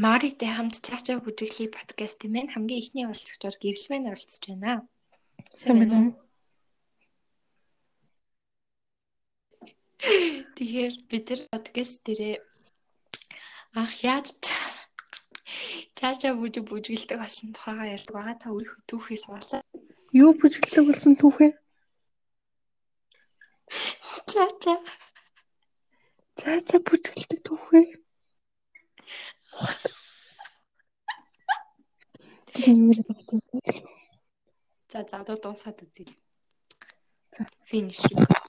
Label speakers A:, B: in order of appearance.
A: Маритэй хамт чаачаа бүжиглэлийн подкаст юм байна. Хамгийн ихний оролцогчор гэрэлмэн оролцож байна. Сайн байна уу? Тэгэхээр бид нар подкаст дээрээ анх яаж чаачаа бүжиг бүжгэлдэг болсон тухайгаа ярьдаг байгаа. Та өөрийнхөө түүхээс хуваалцаа.
B: Юу бүжгэлдэг болсон түүхээ?
A: Чаачаа.
B: Чаачаа бүжгэлдэг түүхээ.
A: За за одоо дуусаад үзье. Финиш рекорд.